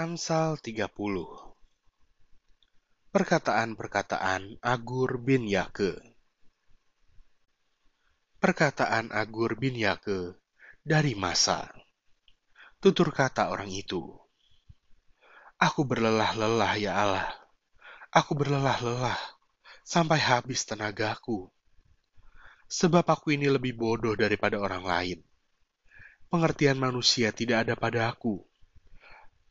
Amsal 30 Perkataan-perkataan Agur bin Yake. Perkataan Agur bin Yake dari masa. Tutur kata orang itu. Aku berlelah-lelah ya Allah. Aku berlelah-lelah sampai habis tenagaku. Sebab aku ini lebih bodoh daripada orang lain. Pengertian manusia tidak ada padaku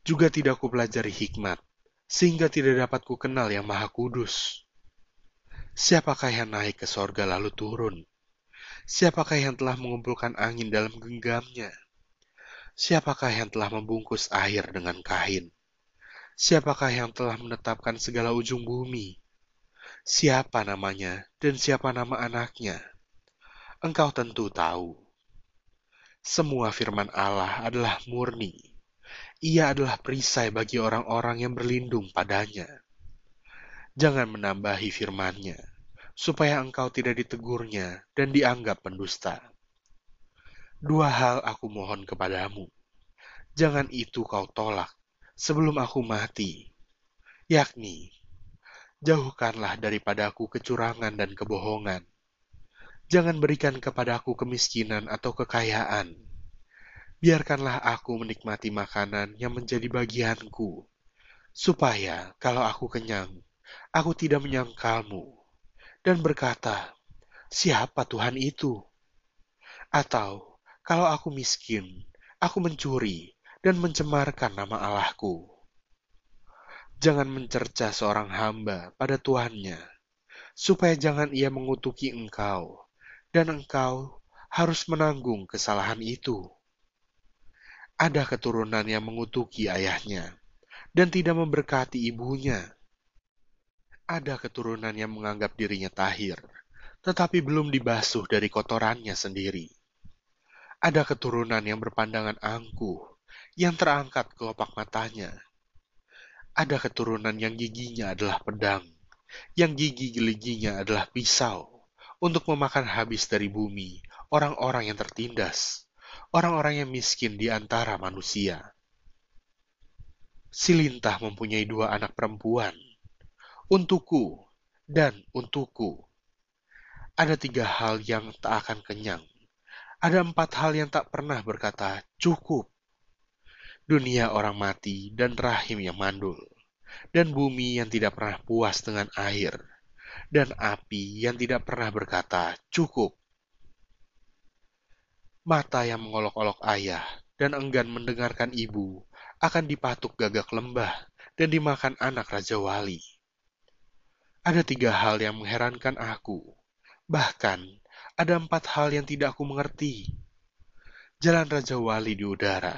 juga tidak ku pelajari hikmat, sehingga tidak dapat ku kenal yang maha kudus. Siapakah yang naik ke sorga lalu turun? Siapakah yang telah mengumpulkan angin dalam genggamnya? Siapakah yang telah membungkus air dengan kain? Siapakah yang telah menetapkan segala ujung bumi? Siapa namanya dan siapa nama anaknya? Engkau tentu tahu. Semua firman Allah adalah murni ia adalah perisai bagi orang-orang yang berlindung padanya. Jangan menambahi firman-Nya, supaya engkau tidak ditegurnya dan dianggap pendusta. Dua hal aku mohon kepadamu. Jangan itu kau tolak sebelum aku mati, yakni jauhkanlah daripadaku kecurangan dan kebohongan. Jangan berikan kepadaku kemiskinan atau kekayaan biarkanlah aku menikmati makanan yang menjadi bagianku, supaya kalau aku kenyang, aku tidak menyangkalmu dan berkata, "Siapa Tuhan itu?" Atau kalau aku miskin, aku mencuri dan mencemarkan nama Allahku. Jangan mencerca seorang hamba pada tuannya, supaya jangan ia mengutuki engkau, dan engkau harus menanggung kesalahan itu ada keturunan yang mengutuki ayahnya dan tidak memberkati ibunya. Ada keturunan yang menganggap dirinya tahir, tetapi belum dibasuh dari kotorannya sendiri. Ada keturunan yang berpandangan angkuh, yang terangkat kelopak matanya. Ada keturunan yang giginya adalah pedang, yang gigi geliginya adalah pisau, untuk memakan habis dari bumi orang-orang yang tertindas orang-orang yang miskin di antara manusia. Silintah mempunyai dua anak perempuan, untukku dan untukku. Ada tiga hal yang tak akan kenyang. Ada empat hal yang tak pernah berkata cukup. Dunia orang mati dan rahim yang mandul, dan bumi yang tidak pernah puas dengan air, dan api yang tidak pernah berkata cukup Mata yang mengolok-olok ayah dan enggan mendengarkan ibu akan dipatuk gagak lembah dan dimakan anak Raja Wali. Ada tiga hal yang mengherankan aku. Bahkan, ada empat hal yang tidak aku mengerti. Jalan Raja Wali di udara,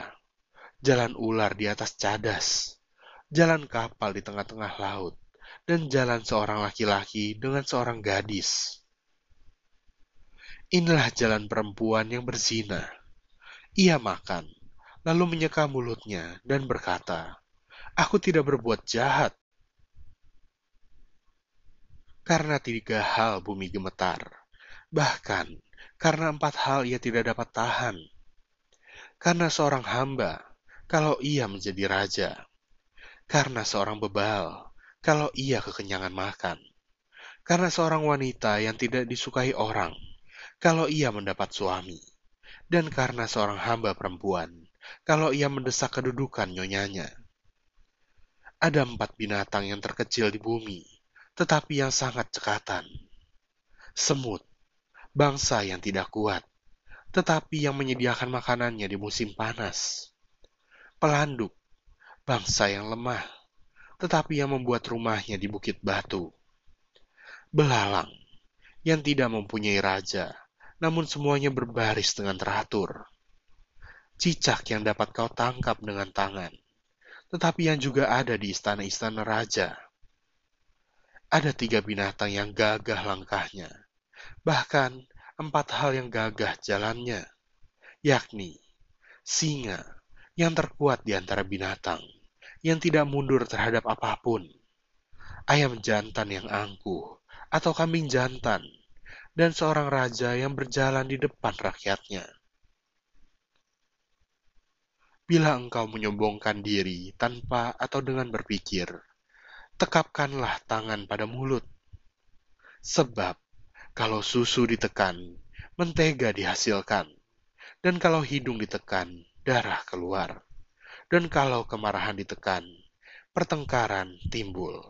jalan ular di atas cadas, jalan kapal di tengah-tengah laut, dan jalan seorang laki-laki dengan seorang gadis. Inilah jalan perempuan yang berzina. Ia makan, lalu menyeka mulutnya dan berkata, Aku tidak berbuat jahat. Karena tiga hal bumi gemetar, bahkan karena empat hal ia tidak dapat tahan. Karena seorang hamba, kalau ia menjadi raja. Karena seorang bebal, kalau ia kekenyangan makan. Karena seorang wanita yang tidak disukai orang, kalau ia mendapat suami, dan karena seorang hamba perempuan, kalau ia mendesak kedudukan nyonyanya. Ada empat binatang yang terkecil di bumi, tetapi yang sangat cekatan. Semut, bangsa yang tidak kuat, tetapi yang menyediakan makanannya di musim panas. Pelanduk, bangsa yang lemah, tetapi yang membuat rumahnya di bukit batu. Belalang, yang tidak mempunyai raja, namun semuanya berbaris dengan teratur. Cicak yang dapat kau tangkap dengan tangan, tetapi yang juga ada di istana-istana raja. Ada tiga binatang yang gagah langkahnya, bahkan empat hal yang gagah jalannya, yakni singa yang terkuat di antara binatang, yang tidak mundur terhadap apa pun, ayam jantan yang angkuh, atau kambing jantan dan seorang raja yang berjalan di depan rakyatnya. bila engkau menyombongkan diri tanpa atau dengan berpikir, tekapkanlah tangan pada mulut. Sebab, kalau susu ditekan, mentega dihasilkan. Dan kalau hidung ditekan, darah keluar. Dan kalau kemarahan ditekan, pertengkaran timbul.